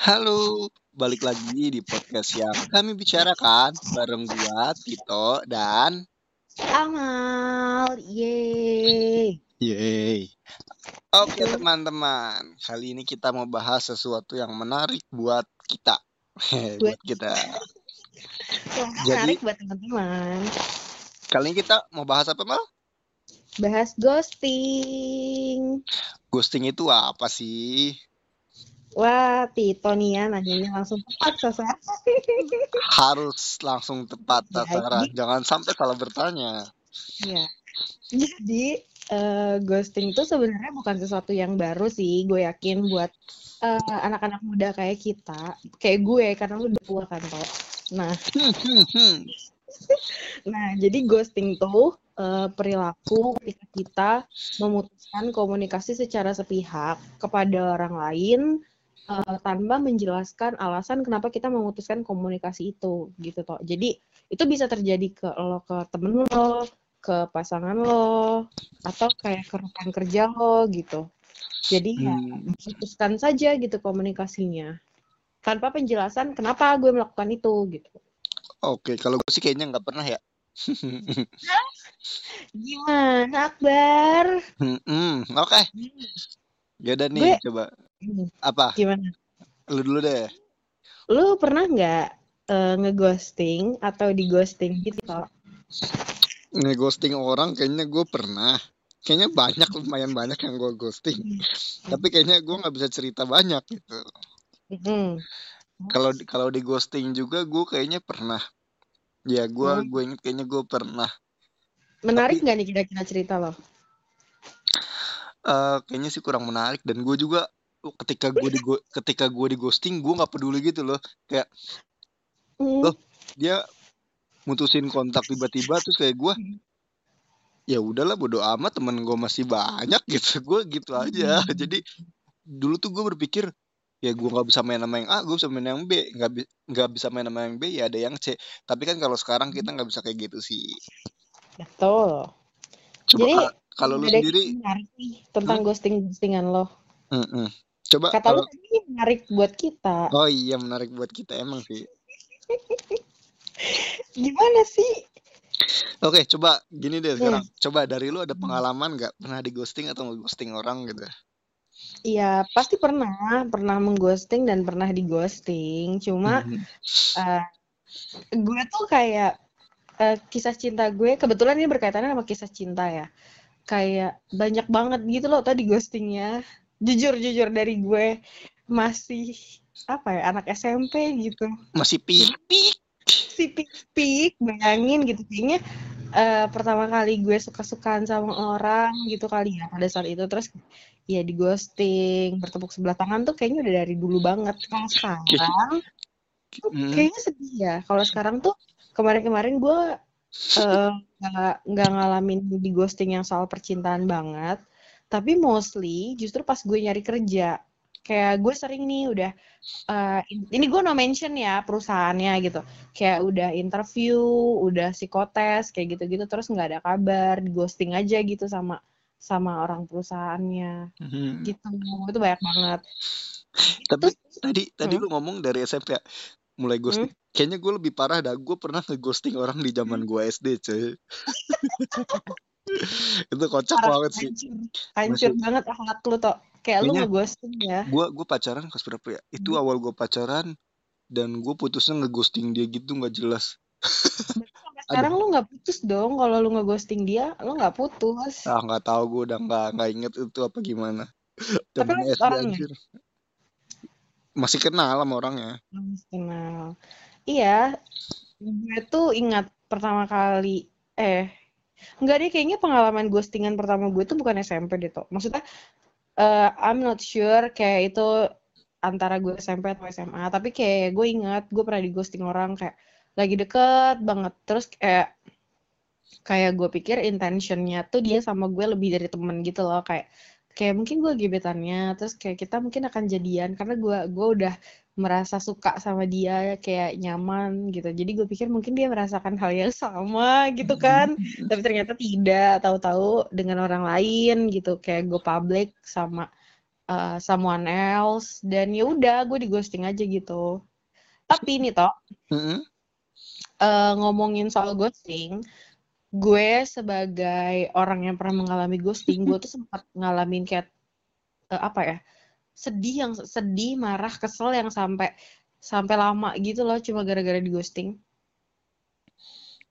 Halo, balik lagi di podcast yang kami bicarakan bareng gua Tito dan Amal, yeay. Yeay. Oke teman-teman, kali ini kita mau bahas sesuatu yang menarik buat kita. buat kita. Jadi- menarik buat teman-teman. Kali ini kita mau bahas apa mal? Bahas ghosting. Ghosting itu apa sih? Wah, Tito nih ya nanyanya langsung tepat sasaran. Harus langsung tepat Jadi- sasaran, jangan sampai salah bertanya. Iya. Jadi eh, ghosting itu sebenarnya bukan sesuatu yang baru sih, gue yakin buat eh, anak-anak muda kayak kita, kayak gue karena lu udah tua kan, toh. Nah, Hmm, hmm, hmm. Nah, jadi ghosting tuh eh, perilaku ketika kita memutuskan komunikasi secara sepihak kepada orang lain eh, tanpa menjelaskan alasan kenapa kita memutuskan komunikasi itu, gitu toh. Jadi itu bisa terjadi ke lo, ke temen lo, ke pasangan lo, atau kayak ke rekan kerja lo, gitu. Jadi ya Hmm. putuskan saja gitu komunikasinya tanpa penjelasan kenapa gue melakukan itu, gitu. Oke, kalau gue sih kayaknya nggak pernah ya. Gimana, Akbar? Hmm, Oke, ya udah nih, Gue- coba Hmm, apa? Gimana? Lu dulu deh. Lu pernah nggak eh, ngeghosting atau di-ghosting gitu? Tok? Nge-ghosting orang kayaknya gue pernah. Kayaknya banyak, lumayan banyak yang gue ghosting. Tapi kayaknya gue nggak bisa cerita banyak gitu. Mm. Kalau kalau di ghosting juga gue kayaknya pernah. Ya gue Hmm. gue inget kayaknya gue pernah. Menarik nggak nih kira-kira cerita lo? Eh kayaknya sih kurang menarik dan gue juga uh, ketika gue di ketika gue di ghosting gue nggak peduli gitu loh. Kayak Hmm. Loh. dia mutusin kontak tiba-tiba terus kayak gue ya udahlah bodo amat temen gue masih banyak gitu gue gitu aja Hmm. jadi dulu tuh gue berpikir ya gue nggak bisa main sama yang A gue bisa main yang B nggak bi- nggak bisa main sama yang B ya ada yang C tapi kan kalau sekarang kita nggak bisa kayak gitu sih Betul. coba Jadi, ka- kalau lu sendiri yang menarik nih tentang ghosting-ghostingan lo. Mm-mm. Coba Kata lu kalau tadi menarik buat kita. oh iya menarik buat kita emang sih Gimana sih? oke coba gini deh Hmm. sekarang coba dari lu ada pengalaman nggak pernah di ghosting atau nge-ghosting orang gitu Iya, pasti pernah, pernah mengghosting dan pernah di-ghosting. Cuma Mhm. eh, gue tuh kayak eh, kisah cinta gue kebetulan ini berkaitannya sama kisah cinta ya kayak banyak banget gitu loh tadi ghostingnya jujur jujur dari gue masih apa ya anak SMP gitu. Masih pipik. Si pik bayangin gitu. Kayaknya eh, pertama kali gue suka-sukaan sama orang gitu kali ya pada saat itu. Terus ya di ghosting bertepuk sebelah tangan tuh kayaknya udah dari dulu banget. Kalau sekarang Hmm. kayaknya sedih ya. Kalau sekarang tuh kemarin-kemarin gue eh, nggak nggak ngalamin di ghosting yang soal percintaan banget tapi mostly justru pas gue nyari kerja kayak gue sering nih udah in- ini gue no mention ya perusahaannya gitu kayak udah interview udah psikotes kayak gitu-gitu terus nggak ada kabar di ghosting aja gitu sama sama orang perusahaannya Mhm. gitu itu banyak banget Tapi Terus- tadi tadi Hmm. lu ngomong dari SMP ya, mulai ghosting. Kayaknya gue lebih parah dah. Gue pernah nge-ghosting orang di zaman gue SD, cuy. Itu kocak Parah, banget sih. hancur, hancur banget akhlak lu toh kayak lu Kayaknya- ngeghosting ya Gue gue pacaran kelas berapa ya? Itu Hmm. awal gue pacaran dan gue putusnya nge-ghosting dia gitu nggak jelas. Sekarang lu nggak putus dong kalau lu ngeghosting dia lu nggak putus Ah nggak tahu gue udah nggak nggak inget itu apa gimana. Tapi lu orangnya? Masih kenal sama orangnya. Lu masih kenal iya gue tuh ingat pertama kali eh nggak deh kayaknya pengalaman ghostingan pertama gue tuh bukan SMP deh toh maksudnya eh, I'm not sure kayak itu antara gue SMP atau SMA tapi kayak gue ingat gue pernah di ghosting orang kayak lagi deket banget. Terus kayak kayak gue pikir intentionnya tuh dia sama gue lebih dari temen gitu loh. Kayak kayak mungkin gue gebetannya terus kayak kita mungkin akan jadian karena gue gue udah merasa suka sama dia kayak nyaman gitu. Jadi gue pikir mungkin dia merasakan hal yang sama gitu kan. Tapi ternyata tidak tahu-tahu dengan orang lain gitu. Kayak gue public sama uh, someone else. Dan ya udah gue di ghosting aja gitu. Tapi ini toh uh, ngomongin soal ghosting gue sebagai orang yang pernah mengalami ghosting gue tuh sempat ngalamin kayak uh, apa ya sedih yang sedih marah kesel yang sampai sampai lama gitu loh cuma gara-gara di ghosting.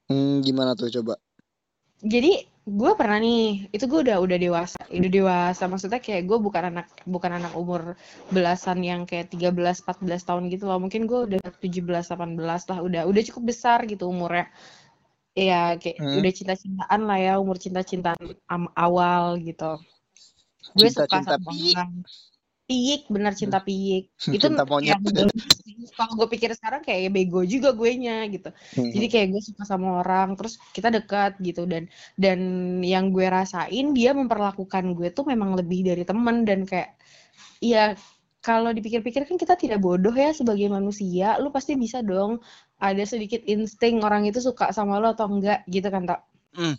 Hmm, gimana tuh coba? Jadi gue pernah nih itu gue udah udah dewasa udah dewasa. Maksudnya kayak gue bukan anak bukan anak umur belasan yang kayak 13 14 tahun gitu loh. Mungkin gue udah 17 18 lah udah udah cukup besar gitu umurnya. Ya kayak hmm. udah cinta-cintaan lah ya umur cinta-cintaan awal gitu. Gue suka cinta sama orang Piyik, benar cinta hmm. piyik. Itu cinta monyet. kalau gue pikir sekarang kayak bego juga gue nya gitu. Hmm. Jadi kayak gue suka sama orang, terus kita dekat gitu dan dan yang gue rasain dia memperlakukan gue tuh memang lebih dari temen dan kayak ya kalau dipikir-pikir kan kita tidak bodoh ya sebagai manusia, lu pasti bisa dong ada sedikit insting orang itu suka sama lo atau enggak gitu kan tak? Mm.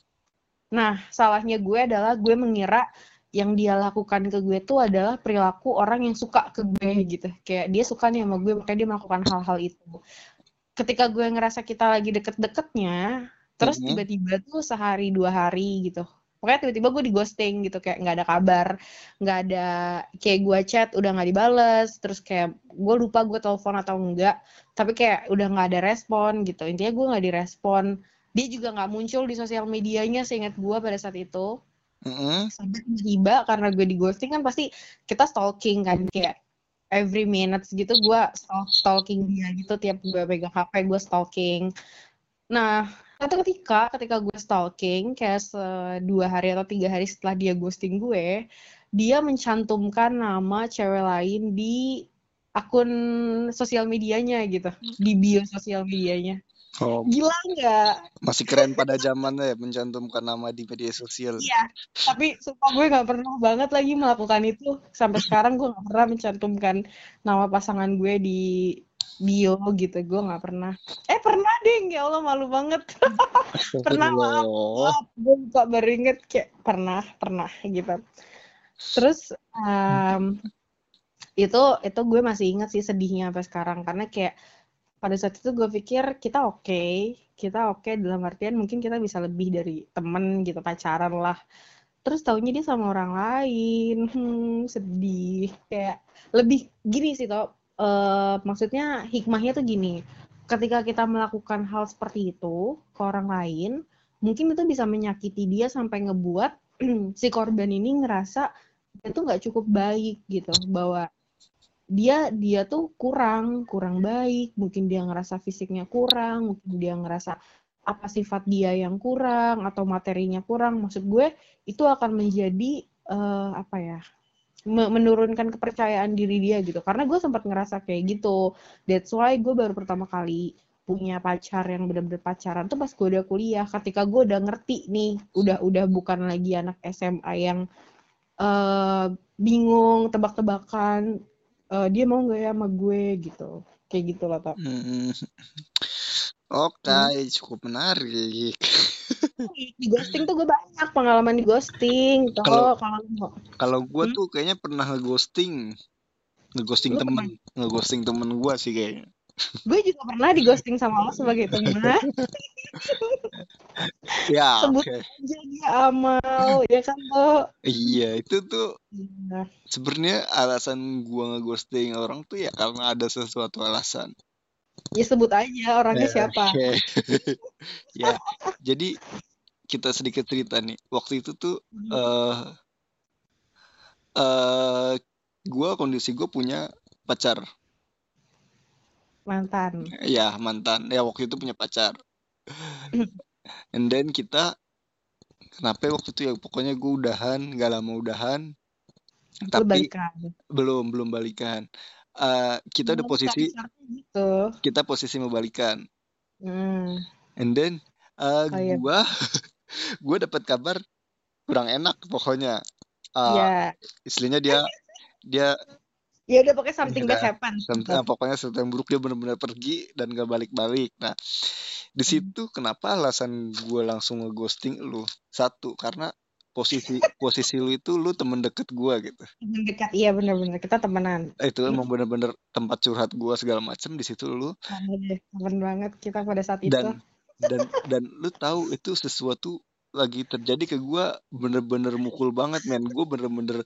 Nah salahnya gue adalah gue mengira yang dia lakukan ke gue tuh adalah perilaku orang yang suka ke gue gitu. Kayak dia suka nih sama gue makanya dia melakukan hal-hal itu. Ketika gue ngerasa kita lagi deket-deketnya terus mm-hmm. tiba-tiba tuh sehari dua hari gitu. Pokoknya tiba-tiba gue di ghosting gitu kayak nggak ada kabar nggak ada kayak gue chat udah nggak dibales terus kayak gue lupa gue telepon atau enggak tapi kayak udah nggak ada respon gitu. Intinya gue nggak direspon. Dia juga nggak muncul di sosial medianya seingat gue pada saat itu Mm-hmm. Sampai tiba karena gue di ghosting kan pasti kita stalking kan kayak every minutes gitu gue stalking dia gitu tiap gue pegang HP gue stalking. Nah satu ketika ketika gue stalking kayak dua hari atau tiga hari setelah dia ghosting gue, dia mencantumkan nama cewek lain di akun sosial medianya gitu, di bio sosial medianya. Oh. Gila nggak? Masih keren pada zamannya ya mencantumkan nama di media sosial. Iya, tapi sumpah gue nggak pernah banget lagi melakukan itu. Sampai sekarang gue nggak pernah mencantumkan nama pasangan gue di bio gitu. Gue nggak pernah. Eh pernah deh, ya Allah malu banget. pernah maaf, maaf. Gue buka baru inget kayak pernah, pernah gitu. Terus um, itu itu gue masih inget sih sedihnya sampai sekarang karena kayak pada saat itu gue pikir kita oke okay, kita oke okay, dalam artian mungkin kita bisa lebih dari temen gitu pacaran lah. Terus taunya dia sama orang lain hmm, sedih. Kayak lebih gini sih toh. Uh, maksudnya hikmahnya tuh gini. Ketika kita melakukan hal seperti itu ke orang lain mungkin itu bisa menyakiti dia sampai ngebuat si korban ini ngerasa itu nggak cukup baik gitu bahwa dia dia tuh kurang kurang baik. Mungkin dia ngerasa fisiknya kurang mungkin dia ngerasa apa sifat dia yang kurang atau materinya kurang. Maksud gue itu akan menjadi uh, apa ya menurunkan kepercayaan diri dia gitu. Karena gue sempat ngerasa kayak gitu. That's why gue baru pertama kali punya pacar yang benar-benar pacaran tuh pas gue udah kuliah. Ketika gue udah ngerti nih udah udah bukan lagi anak SMA yang uh, bingung tebak-tebakan uh, dia mau nggak ya sama gue gitu. Kayak gitu lah tak hmm. oke okay, hmm. cukup menarik. Di ghosting tuh gue banyak pengalaman di ghosting kalau kalau gue hmm? tuh kayaknya pernah ngeghosting. Ngeghosting temen. ngeghosting temen gue sih kayaknya gue juga pernah di ghosting sama lo sebagai teman ya sebut okay. aja dia amal ya kan lo iya itu tuh iya. sebenarnya alasan gue ngeghosting orang tuh ya karena ada sesuatu alasan ya sebut aja orangnya ya, siapa okay. ya jadi kita sedikit cerita nih waktu itu tuh hmm. uh, uh, gue kondisi gue punya pacar mantan ya mantan ya waktu itu punya pacar and then kita kenapa waktu itu ya pokoknya gue udahan gak lama udahan tapi balikan. belum belum balikan uh, kita udah posisi gitu. kita posisi mau balikan hmm. and then uh, oh, iya. gue gue dapat kabar kurang enak pokoknya uh, yeah. istilahnya dia dia ya udah pokoknya something bad happen. Something, nah, pokoknya sesuatu yang buruk dia benar-benar pergi dan gak balik-balik. Nah di hmm. situ hmm. kenapa alasan gue langsung ngeghosting lu? Satu karena posisi posisi lu itu lu temen deket gua gitu. Temen dekat iya bener-bener. Kita temenan. Itu emang bener-bener tempat curhat gua segala macem di situ lu. Temen banget kita pada saat itu. dan dan dan lu tahu itu sesuatu lagi terjadi ke gua bener-bener mukul banget men. Gua bener-bener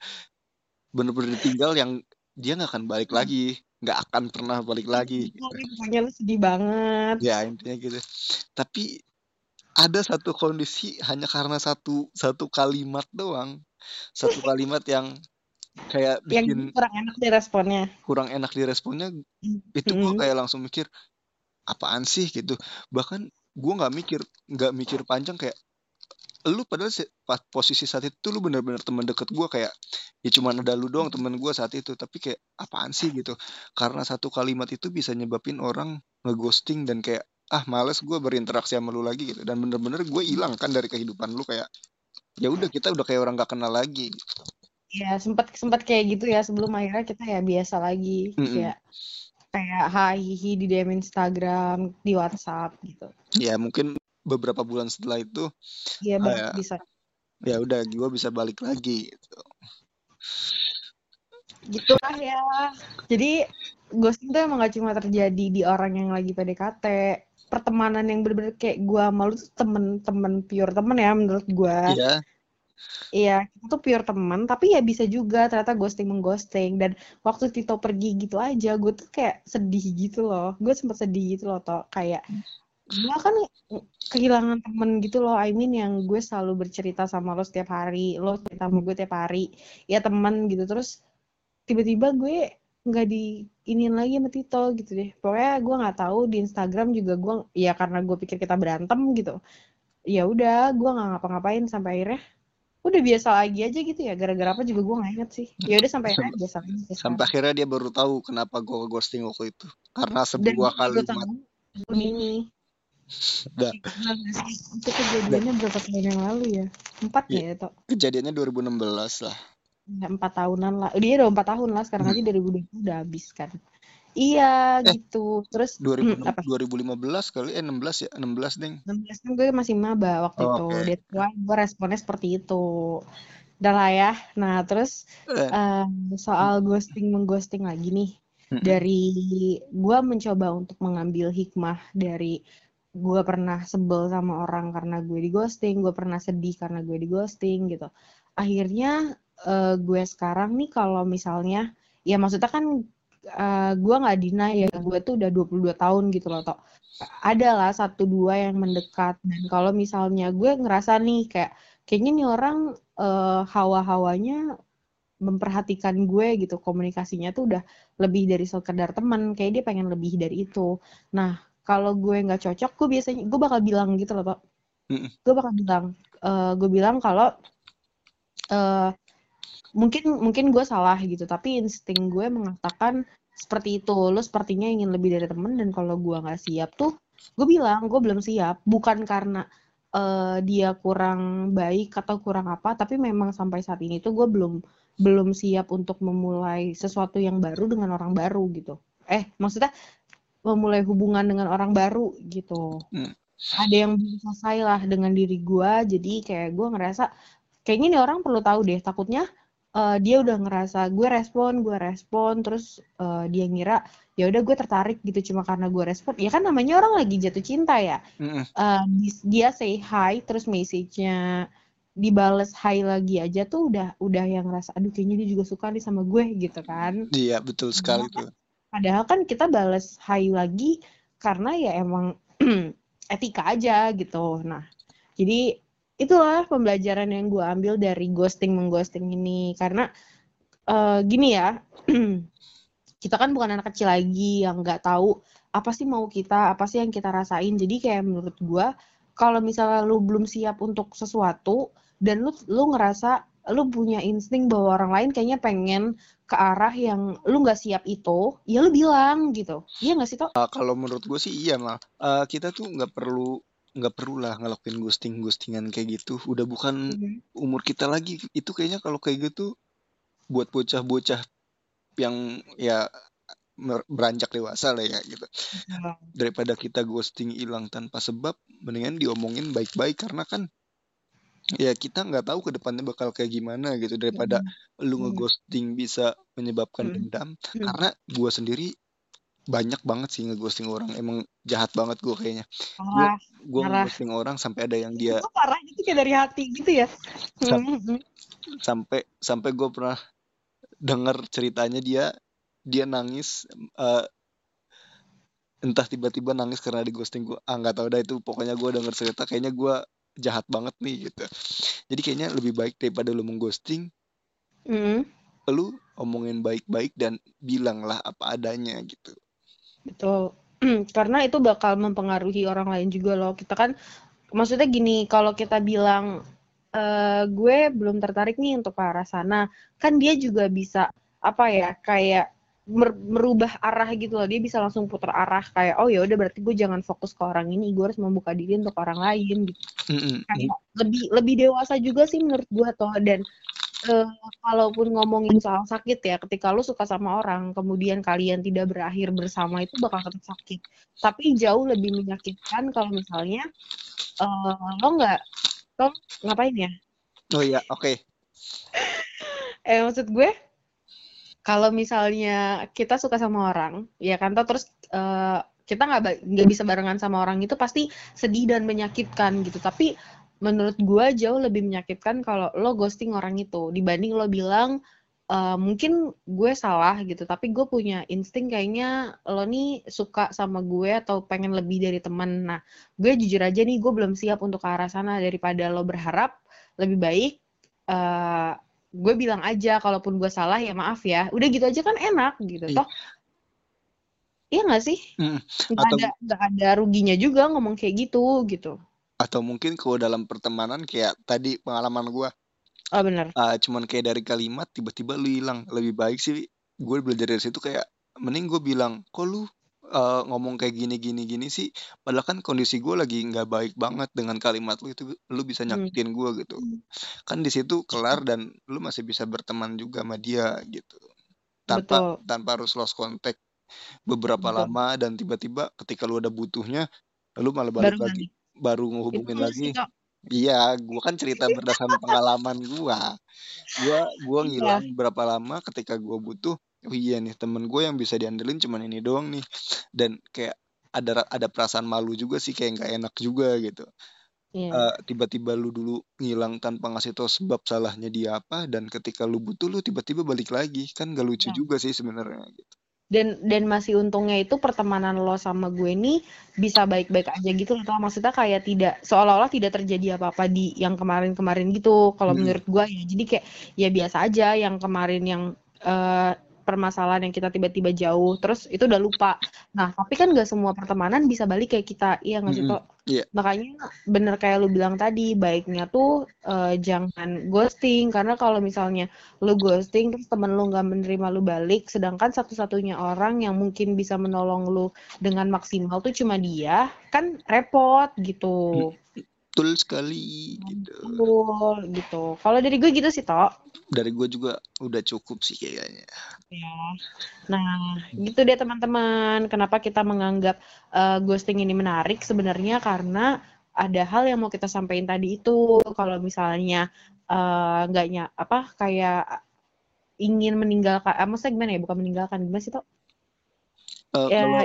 bener-bener tinggal yang dia nggak akan balik hmm. lagi nggak akan pernah balik lagi. Pokoknya lu sedih banget. Ya intinya gitu. Tapi ada satu kondisi hanya karena satu satu kalimat doang. Satu kalimat yang kayak bikin yang kurang enak diresponnya kurang enak diresponnya itu gue hmm. kayak langsung mikir apaan sih? gitu. Bahkan gue nggak mikir nggak mikir panjang kayak lu padahal posisi saat itu lu bener-bener teman deket gue kayak ya cuma ada lu doang temen gue saat itu tapi kayak apaan sih gitu? Karena satu kalimat itu bisa nyebabin orang ngeghosting dan kayak ah males gue berinteraksi sama lu lagi gitu. Dan bener-bener gue hilang kan dari kehidupan lu kayak ya udah kita udah kayak orang gak kenal lagi ya sempat sempat kayak gitu ya sebelum akhirnya kita ya biasa lagi mm -mm. kayak kayak hi di DM Instagram di WhatsApp gitu. Ya mungkin beberapa bulan setelah itu iya uh, bisa. ya udah gue bisa balik lagi gitu. Gitu lah ya. Jadi ghosting tuh emang gak cuma terjadi di orang yang lagi PDKT pertemanan yang bener-bener kayak gue malu tuh temen-temen pure temen ya menurut gue iya. Iya itu tuh pure temen tapi ya bisa juga ternyata ghosting mengghosting. Dan waktu Tito pergi gitu aja gue tuh kayak sedih gitu loh. Gue sempet sedih gitu loh toh kayak gue kan kehilangan temen gitu loh I mean yang gue selalu bercerita sama lo setiap hari lo cerita sama gue tiap hari ya temen gitu. Terus tiba-tiba gue nggak di iniin lagi sama Tito gitu deh. Pokoknya gue nggak tahu di Instagram juga gue ya karena gue pikir kita berantem gitu. Ya udah gue nggak ngapa-ngapain sampai akhirnya udah biasa lagi aja gitu ya. Gara-gara apa juga gue nggak inget sih. Ya udah sampai akhirnya biasa lagi biasa. sampai akhirnya dia baru tahu kenapa gue ghosting waktu itu. Karena sebuah kalimat. ini Udah. Itu kejadiannya berapa tahun yang lalu ya? Empat ya, ya itu? Kejadiannya 2016 lah. Ya, empat tahunan lah. Dia udah empat tahun lah. Sekarang hmm. aja 2020 udah habis kan. Iya eh, gitu. Terus 2000, hmm, apa? 2015 kali eh 16 ya, 16 ding. 16 kan gue masih maba waktu oh, itu. Okay. Dia gue responnya seperti itu. Udah lah ya. Nah, terus eh. um, soal ghosting mengghosting lagi nih. Hmm. Dari gue mencoba untuk mengambil hikmah dari gue pernah sebel sama orang karena gue di ghosting, gue pernah sedih karena gue di ghosting gitu. Akhirnya uh, gue sekarang nih kalau misalnya ya maksudnya kan uh, gue nggak dina ya gue tuh udah 22 tahun gitu loh toh ada lah satu dua yang mendekat dan kalau misalnya gue ngerasa nih kayak kayaknya nih orang uh, hawa-hawanya memperhatikan gue gitu komunikasinya tuh udah lebih dari sekedar teman kayak dia pengen lebih dari itu nah kalau gue nggak cocok gue biasanya gue bakal bilang gitu loh pak. Gue bakal bilang uh, gue bilang kalau uh, mungkin mungkin gue salah gitu tapi insting gue mengatakan seperti itu. Lo sepertinya ingin lebih dari temen dan kalau gue nggak siap tuh gue bilang gue belum siap. Bukan karena uh, dia kurang baik atau kurang apa tapi memang sampai saat ini tuh gue belum belum siap untuk memulai sesuatu yang baru dengan orang baru gitu. Eh maksudnya memulai hubungan dengan orang baru gitu. Hmm. Ada yang belum selesai lah dengan diri gue, jadi kayak gue ngerasa kayaknya nih orang perlu tahu deh. Takutnya uh, dia udah ngerasa gue respon, gue respon, terus uh, dia ngira ya udah gue tertarik gitu cuma karena gue respon. Ya kan namanya orang lagi jatuh cinta ya. Hmm. Uh, dia say hi, terus message-nya dibales hi lagi aja tuh udah udah yang ngerasa aduh kayaknya dia juga suka nih sama gue gitu kan. Iya betul sekali tuh Padahal kan kita balas hai lagi karena ya emang etika aja gitu. Nah, jadi itulah pembelajaran yang gue ambil dari ghosting mengghosting ini karena uh, gini ya kita kan bukan anak kecil lagi yang nggak tahu apa sih mau kita apa sih yang kita rasain jadi kayak menurut gue kalau misalnya lu belum siap untuk sesuatu dan lu lu ngerasa lu punya insting bahwa orang lain kayaknya pengen ke arah yang lu nggak siap itu, ya lu bilang gitu. Iya nggak sih toh? Uh, kalau menurut gue sih iya mal. Uh, kita tuh nggak perlu nggak perlu lah ngelakuin ghosting ghostingan kayak gitu. Udah bukan mm -hmm. umur kita lagi. Itu kayaknya kalau kayak gitu buat bocah-bocah yang ya beranjak dewasa lah ya gitu. Hmm. Daripada kita ghosting hilang tanpa sebab, mendingan diomongin baik-baik karena kan ya kita nggak tahu ke depannya bakal kayak gimana gitu daripada hmm. lu ngeghosting bisa menyebabkan hmm. dendam hmm. karena gua sendiri banyak banget sih ngeghosting orang emang jahat banget gue kayaknya gue gue ngeghosting orang sampai ada yang dia itu parah gitu kayak dari hati gitu ya Sam hmm. sampai sampai gue pernah dengar ceritanya dia dia nangis uh, entah tiba-tiba nangis karena di ghosting gue ah nggak tahu dah itu pokoknya gue denger cerita kayaknya gue jahat banget nih gitu. Jadi kayaknya lebih baik daripada lu mengghosting mm. lu omongin baik-baik dan bilanglah apa adanya gitu. Betul. Karena itu bakal mempengaruhi orang lain juga loh. Kita kan maksudnya gini kalau kita bilang e, gue belum tertarik nih untuk ke arah sana kan dia juga bisa apa ya kayak merubah arah gitu loh. Dia bisa langsung putar arah kayak oh ya udah berarti gue jangan fokus ke orang ini gue harus membuka diri untuk orang lain gitu. Mm-hmm. lebih lebih dewasa juga sih menurut gue toh. Dan uh, kalaupun ngomongin soal sakit ya ketika lo suka sama orang kemudian kalian tidak berakhir bersama itu bakal tetap sakit. Tapi jauh lebih menyakitkan kalau misalnya uh, lo nggak lo ngapain ya? Oh iya oke. Okay. eh maksud gue kalau misalnya kita suka sama orang ya kan toh terus uh, kita nggak nggak bisa barengan sama orang itu pasti sedih dan menyakitkan gitu. Tapi menurut gue jauh lebih menyakitkan kalau lo ghosting orang itu dibanding lo bilang uh, mungkin gue salah gitu tapi gue punya insting kayaknya lo nih suka sama gue atau pengen lebih dari teman. Nah gue jujur aja nih gue belum siap untuk ke arah sana. Daripada lo berharap lebih baik uh, gue bilang aja kalaupun gue salah ya maaf ya. Udah gitu aja kan enak gitu. Iya. toh iya nggak sih? Hmm. nggak atau, ada nggak ada ruginya juga ngomong kayak gitu gitu. Atau mungkin kalau dalam pertemanan kayak tadi pengalaman gue oh benar uh, cuman kayak dari kalimat tiba-tiba lu hilang. Lebih baik sih gue belajar dari situ kayak mending gue bilang kok lu uh, ngomong kayak gini gini gini sih padahal kan kondisi gue lagi nggak baik banget dengan kalimat lu itu lu bisa hmm. nyakitin gue gitu hmm. kan di situ kelar dan lu masih bisa berteman juga sama dia gitu tanpa Betul. tanpa harus lost contact beberapa Betul. lama dan tiba-tiba ketika lu ada butuhnya lu malah balik baru lagi baru ngehubungin lagi Iya, gua kan cerita berdasarkan pengalaman gua. Gua gua iya. ngilang iya. berapa lama ketika gua butuh oh iya nih temen gue yang bisa diandelin cuman ini doang nih dan kayak ada ada perasaan malu juga sih kayak nggak enak juga gitu yeah. Iya. uh, tiba-tiba lu dulu ngilang tanpa ngasih tau sebab salahnya dia apa dan ketika lu butuh lu tiba-tiba balik lagi kan gak lucu yeah. juga sih sebenarnya gitu dan dan masih untungnya itu pertemanan lo sama gue nih bisa baik-baik aja gitu loh maksudnya kayak tidak seolah-olah tidak terjadi apa-apa di yang kemarin-kemarin gitu kalau hmm. menurut gue ya jadi kayak ya biasa aja yang kemarin yang uh, permasalahan yang kita tiba-tiba jauh terus itu udah lupa. Nah tapi kan gak semua pertemanan bisa balik kayak kita. Iya nggak sih mm -hmm. yeah. makanya bener kayak lu bilang tadi baiknya tuh uh, jangan ghosting. Karena kalau misalnya lu ghosting terus temen lu nggak menerima lu balik sedangkan satu-satunya orang yang mungkin bisa menolong lu dengan maksimal tuh cuma dia kan repot gitu betul sekali gitu. Betul gitu. Kalau dari gue gitu sih, Tok. Dari gue juga udah cukup sih kayaknya. Ya. Nah, gitu deh teman-teman. Kenapa kita menganggap uh, ghosting ini menarik sebenarnya karena ada hal yang mau kita sampaikan tadi itu. Kalau misalnya uh, enggaknya apa kayak ingin meninggalkan, eh, maksudnya gimana ya? Bukan meninggalkan, gimana sih, Tok? Uh, ya, kalau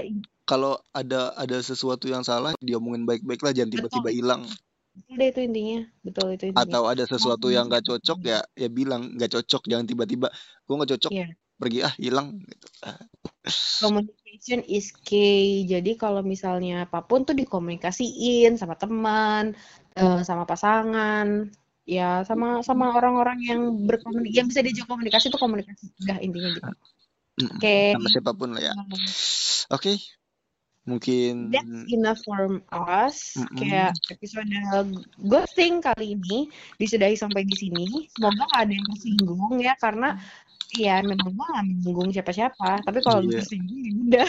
kalau ada ada sesuatu yang salah diomongin baik-baik lah jangan tiba-tiba hilang Betul itu intinya, betul itu intinya. Atau ada sesuatu yang nggak cocok ya, ya bilang nggak cocok, jangan tiba-tiba gue nggak cocok, yeah. pergi ah hilang gitu. Communication is key. Jadi kalau misalnya apa pun tuh dikomunikasiin sama teman, uh, sama pasangan, ya sama sama orang-orang yang berkomunikasi, yang bisa diajak komunikasi itu komunikasi udah intinya gitu. Oke. Okay. Sama siapa pun lah ya. Oke. Okay mungkin that's enough for us mm -mm. kayak episode ghosting kali ini disudahi sampai di sini semoga gak ada yang tersinggung ya karena ya memang gue gak menyinggung siapa-siapa tapi kalau yeah. tersinggung ya udah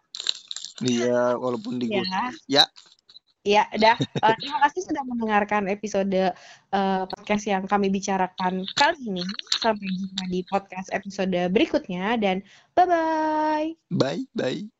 iya walaupun di ya. ya Ya, udah. Uh, terima kasih sudah mendengarkan episode uh, podcast yang kami bicarakan kali ini. Sampai jumpa di podcast episode berikutnya dan bye-bye. Bye bye.